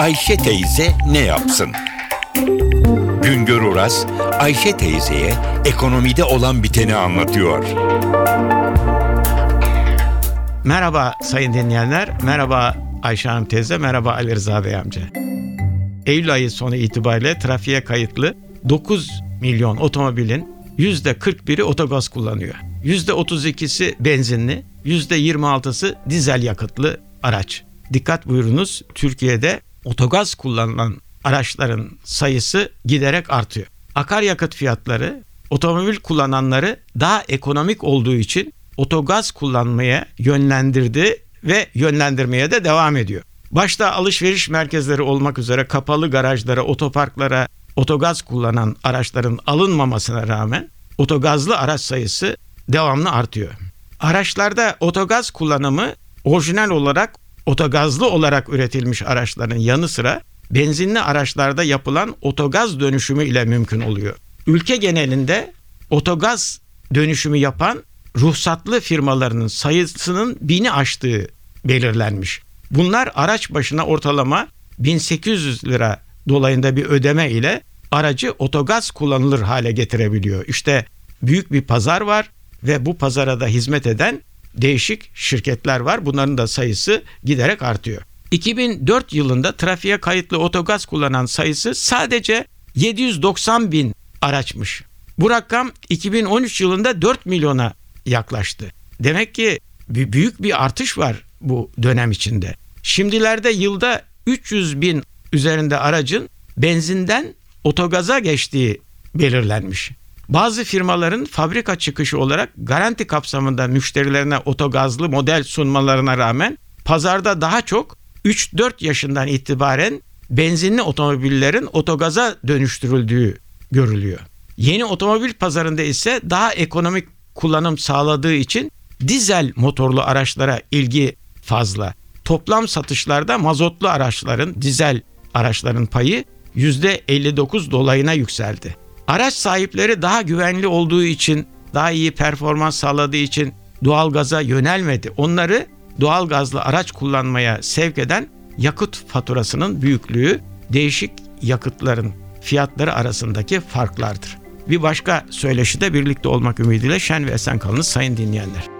Ayşe teyze ne yapsın? Güngör Oras, Ayşe teyzeye ekonomide olan biteni anlatıyor. Merhaba sayın dinleyenler, merhaba Ayşe Hanım teyze, merhaba Ali Rıza Bey amca. Eylül ayı sonu itibariyle trafiğe kayıtlı 9 milyon otomobilin %41'i otogaz kullanıyor. %32'si benzinli, %26'sı dizel yakıtlı araç. Dikkat buyurunuz Türkiye'de otogaz kullanılan araçların sayısı giderek artıyor. Akaryakıt fiyatları otomobil kullananları daha ekonomik olduğu için otogaz kullanmaya yönlendirdi ve yönlendirmeye de devam ediyor. Başta alışveriş merkezleri olmak üzere kapalı garajlara, otoparklara otogaz kullanan araçların alınmamasına rağmen otogazlı araç sayısı devamlı artıyor. Araçlarda otogaz kullanımı orijinal olarak otogazlı olarak üretilmiş araçların yanı sıra benzinli araçlarda yapılan otogaz dönüşümü ile mümkün oluyor. Ülke genelinde otogaz dönüşümü yapan ruhsatlı firmalarının sayısının bini aştığı belirlenmiş. Bunlar araç başına ortalama 1800 lira dolayında bir ödeme ile aracı otogaz kullanılır hale getirebiliyor. İşte büyük bir pazar var ve bu pazara da hizmet eden değişik şirketler var. Bunların da sayısı giderek artıyor. 2004 yılında trafiğe kayıtlı otogaz kullanan sayısı sadece 790 bin araçmış. Bu rakam 2013 yılında 4 milyona yaklaştı. Demek ki büyük bir artış var bu dönem içinde. Şimdilerde yılda 300 bin üzerinde aracın benzinden otogaza geçtiği belirlenmiş. Bazı firmaların fabrika çıkışı olarak garanti kapsamında müşterilerine otogazlı model sunmalarına rağmen pazarda daha çok 3-4 yaşından itibaren benzinli otomobillerin otogaza dönüştürüldüğü görülüyor. Yeni otomobil pazarında ise daha ekonomik kullanım sağladığı için dizel motorlu araçlara ilgi fazla. Toplam satışlarda mazotlu araçların, dizel araçların payı %59 dolayına yükseldi. Araç sahipleri daha güvenli olduğu için, daha iyi performans sağladığı için doğalgaza yönelmedi. Onları doğalgazlı araç kullanmaya sevk eden yakıt faturasının büyüklüğü değişik yakıtların fiyatları arasındaki farklardır. Bir başka söyleşide birlikte olmak ümidiyle şen ve esen kalınız sayın dinleyenler.